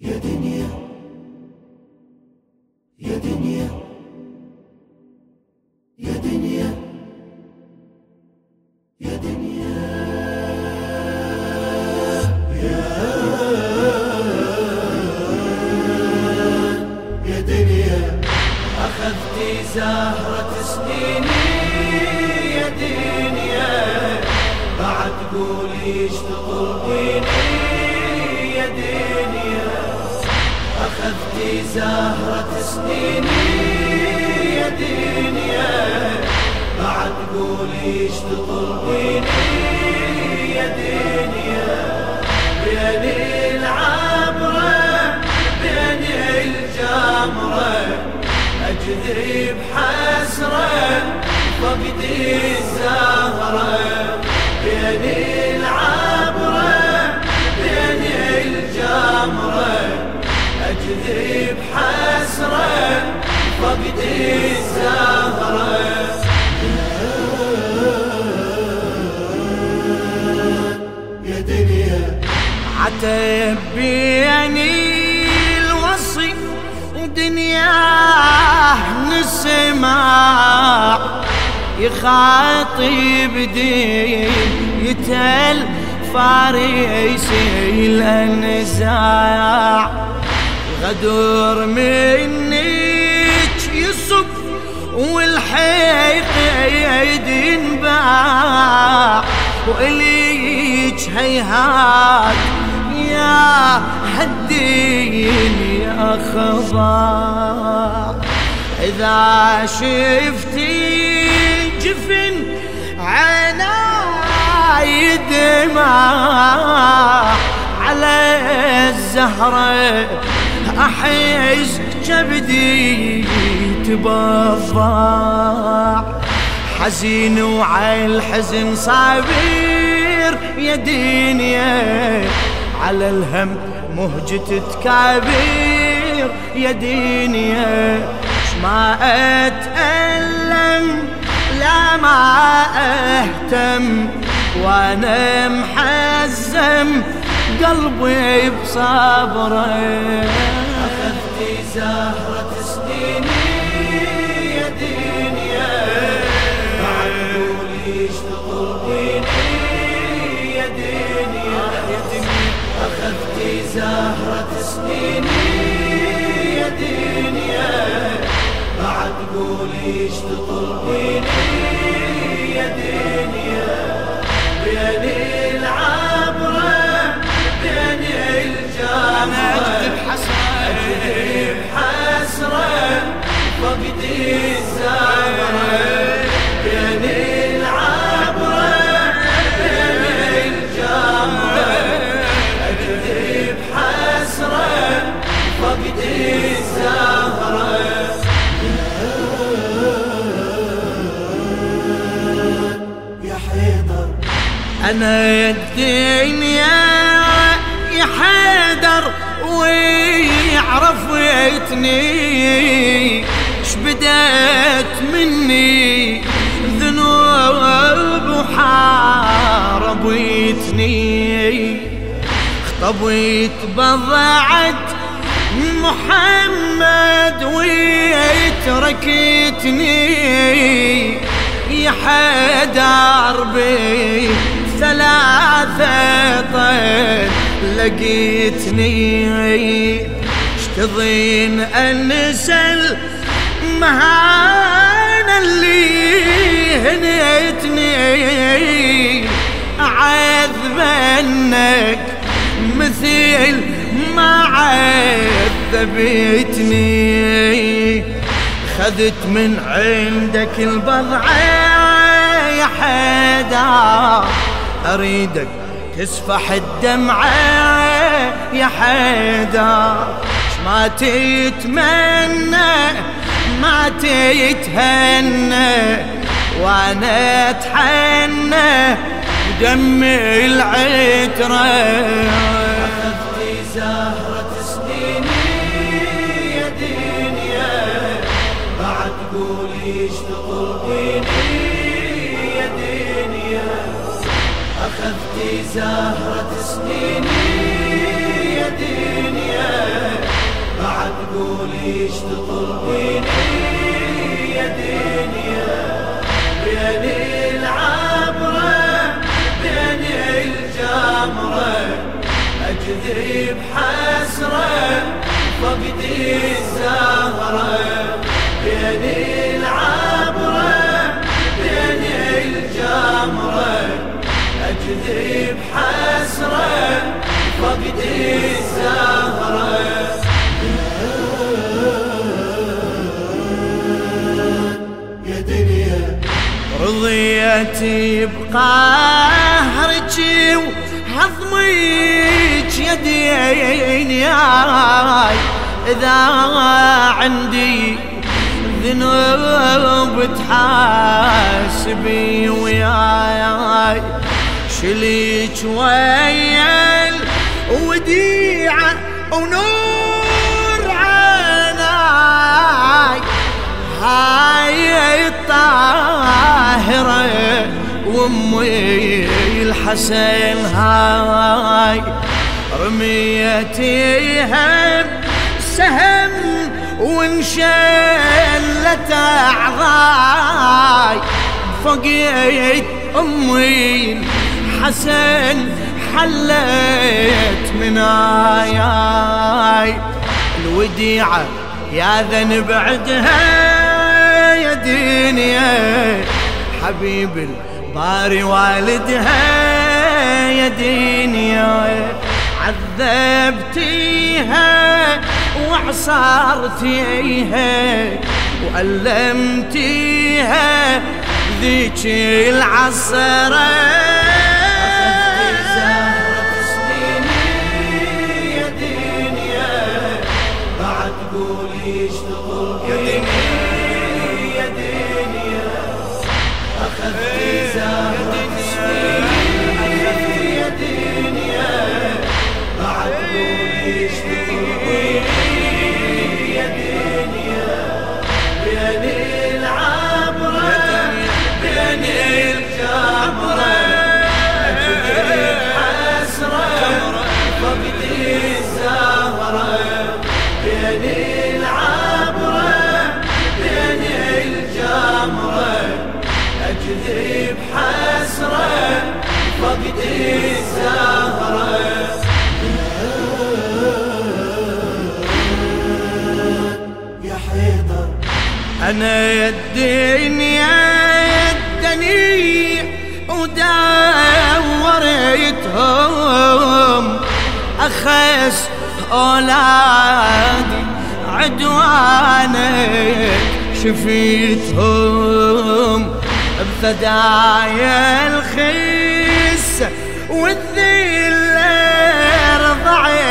يا أخذتي زهرة سنيني يا دنيا بعد قولي تطلبيني يا دنيا بين العبرة بين الجمرة أجذب حسرة فقدي الزهرة. بين العبرة بين الجمرة أجذب حسرة فقدي الزهرة يا دنيا عتب بيني الوصي ودنياه نسمع يخاطب دين يتل فارسي الانزاع غدر منك يصب والحيق ينباع وإليك هيهات يا حدين يا خضاع إذا شفتي جفن عيناي دمع على الزهرة أحس كبدي تبضع. حزين وعلى الحزن صابر يا دنيا على الهم مهجة تكابير يا دنيا ما أتألم لا ما أهتم. وأنا محزم قلبي بصبره زهرة سنيني الدنيا يا حيدر ويعرف ويتني. اش بدأت مني؟ ذنوب وحاربتني خطبت بضعت محمد ويتركتني. يا حدار بي ثلاثة طيب لقيتني. اشتضين انسل مهانا اللي هنيتني. اعذبنك مثل ما عذبتني. خذت من عندك البضعة يا حدا أريدك تسفح الدمعة يا حدا ما تتمنى ما تتهنى وأنا أتحنى دم العترة. أخذتي زهرة سنيني يا دنيا بعد قولي شفتي زهرة سنيني يا دنيا بعد قولي إيش تطلبيني يا دنيا بين العبرة بين الجمرة أجذب حسرة فقدي أجذب حسرة فقدي الزهرة. يا دنيا رضيتي بقهرك وهضمك يدين ياي إذا عندي ذنوب تحاسبي وياي. شليك ويا الوديعة ونور عيناي. هاي الطاهرة وأمي الحسن هاي. رميتيها سهم وانشلت أعضاي. فقيت أمي الحسن حلت من آياي الوديعة يا ذنب عدها يا دنيا. حبيب الباري والدها يا دنيا. عذبتيها وعصرتيها وألمتيها ذيك العصرة. أنا يا الدنيا الدنيا ودورتهم أخس أولادي عدوانك شفيتهم بثدايا الخسة والذلة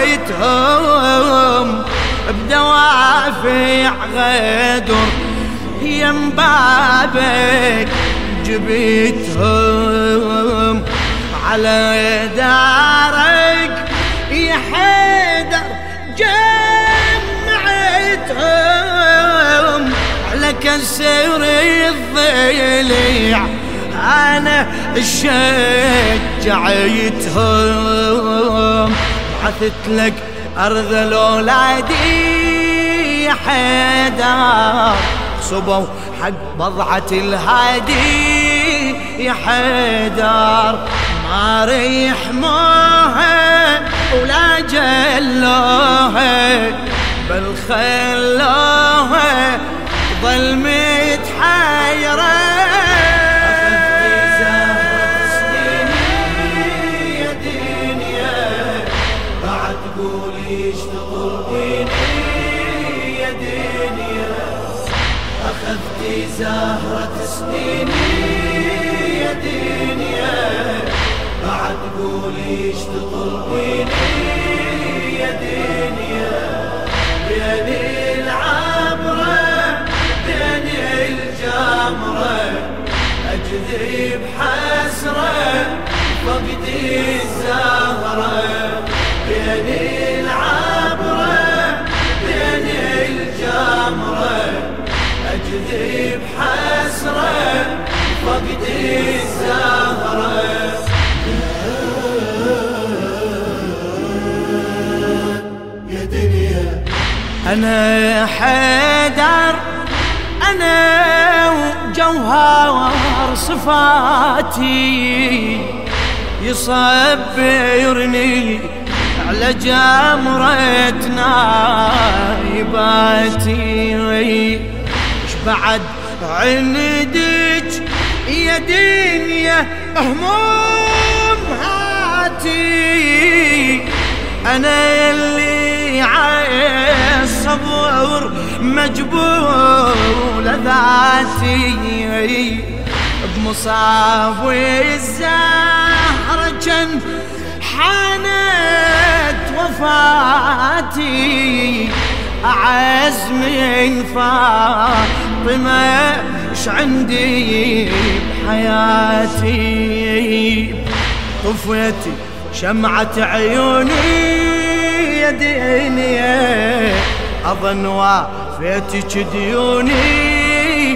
رضعتهم بدوافع غدر. يم بابك جبتهم على دارك يا حيدر جمعتهم على كسر الضليع أنا شجعتهم. بعثت لك أرض الاولادي يا حيدر. صبوا حق بضعة الهادي. يا حيدر ما ريحموها ولا جلوها بل أجذب حسرة فقدي الزهرة. بين العبرة بين الجمرة. أجذب حسرة فقدي الزهرة. يا دنيا أنا حيدر أنا وجوهر صفاتي. يصبرني على جمرة نايباتي. إيش بعد؟ عندك يا دنيا هموم هاتي. أنا اللي عالصبر مجبول ذاتي بمصاب الزهرة كان حانت وفاتي. أعز من فاطمة إيش عندي بحياتي؟ طفيتي شمعة عيوني يا دنيا أظن وافيتك ديوني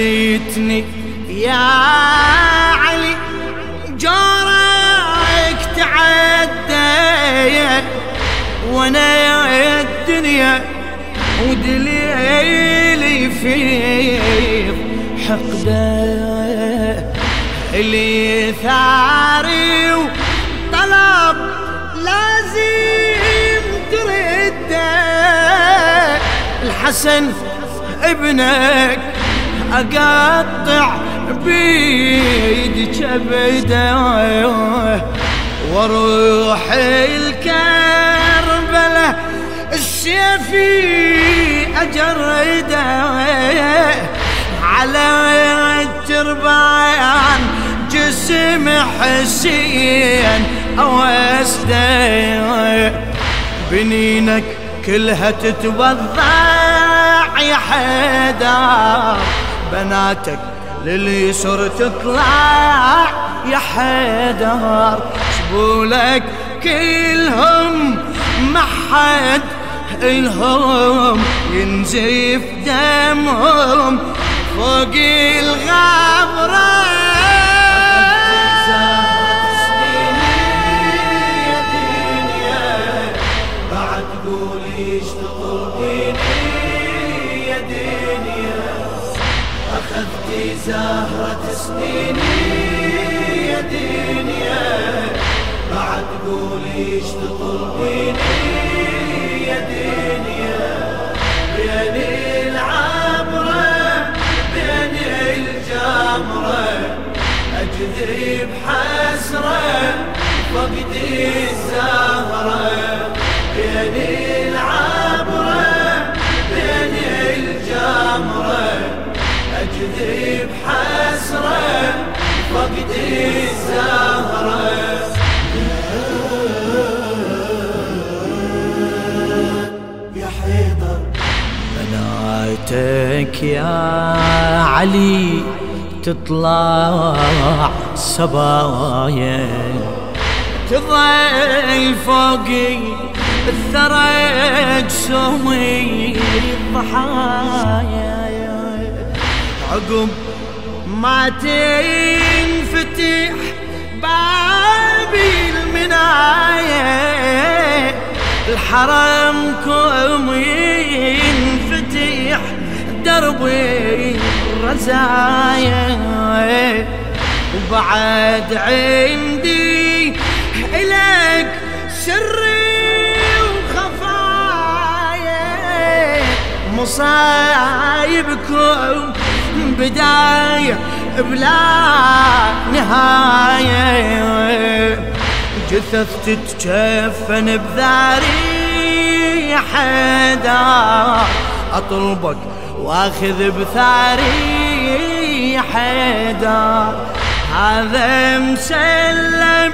خليتني يا علي جارك تعدى وأنا الدنيا ودليلي في حقده اللي ثاري وطلب لازم ترده. الحسن ابنك أقطع بيد كبده وأروح الكربلة السيفي أجرده على التربان جسم حسين اوسده بنينك كلها تتوضع يا حيدر. بناتك لليسر تطلع يا حيدر. شبولك كلهم ما حد إلهم ينزف دمهم فوق الغبره أخذتي زهرة سنيني يا دنيا بعد قولي اشتغل بيني يا دنيا بين العبرة بين الجمرة. أجذب حسرة فقدي الزهرة. بين العبرة بين الجمرة. أجذب حسرة فقدي الزهرة. يا حيدر بناتك يا علي تطلع صبايا. تظل فوقي الثرى جسومي الضحايا عقب ما تنفتح بابي المناية. الحرمكم ينفتح دربي الرزايا. وبعد عندي إلك سري وخفايا. مصايبكم بداية بلا نهاية. جثث تتكفن بثاري حدا. أطلبك وأخذ بثاري حدا. هذا مسلم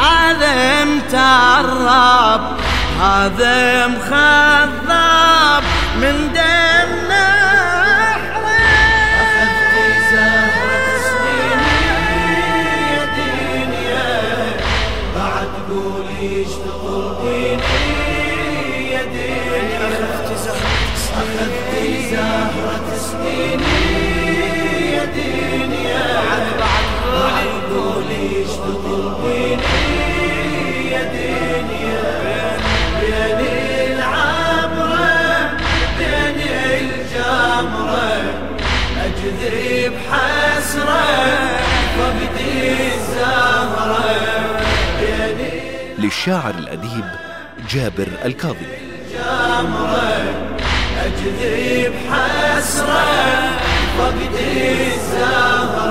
هذا متعرب هذا مخضب من دمنا للشاعر الأديب جابر الكاظمي. أجذب حسرة فقد الزهر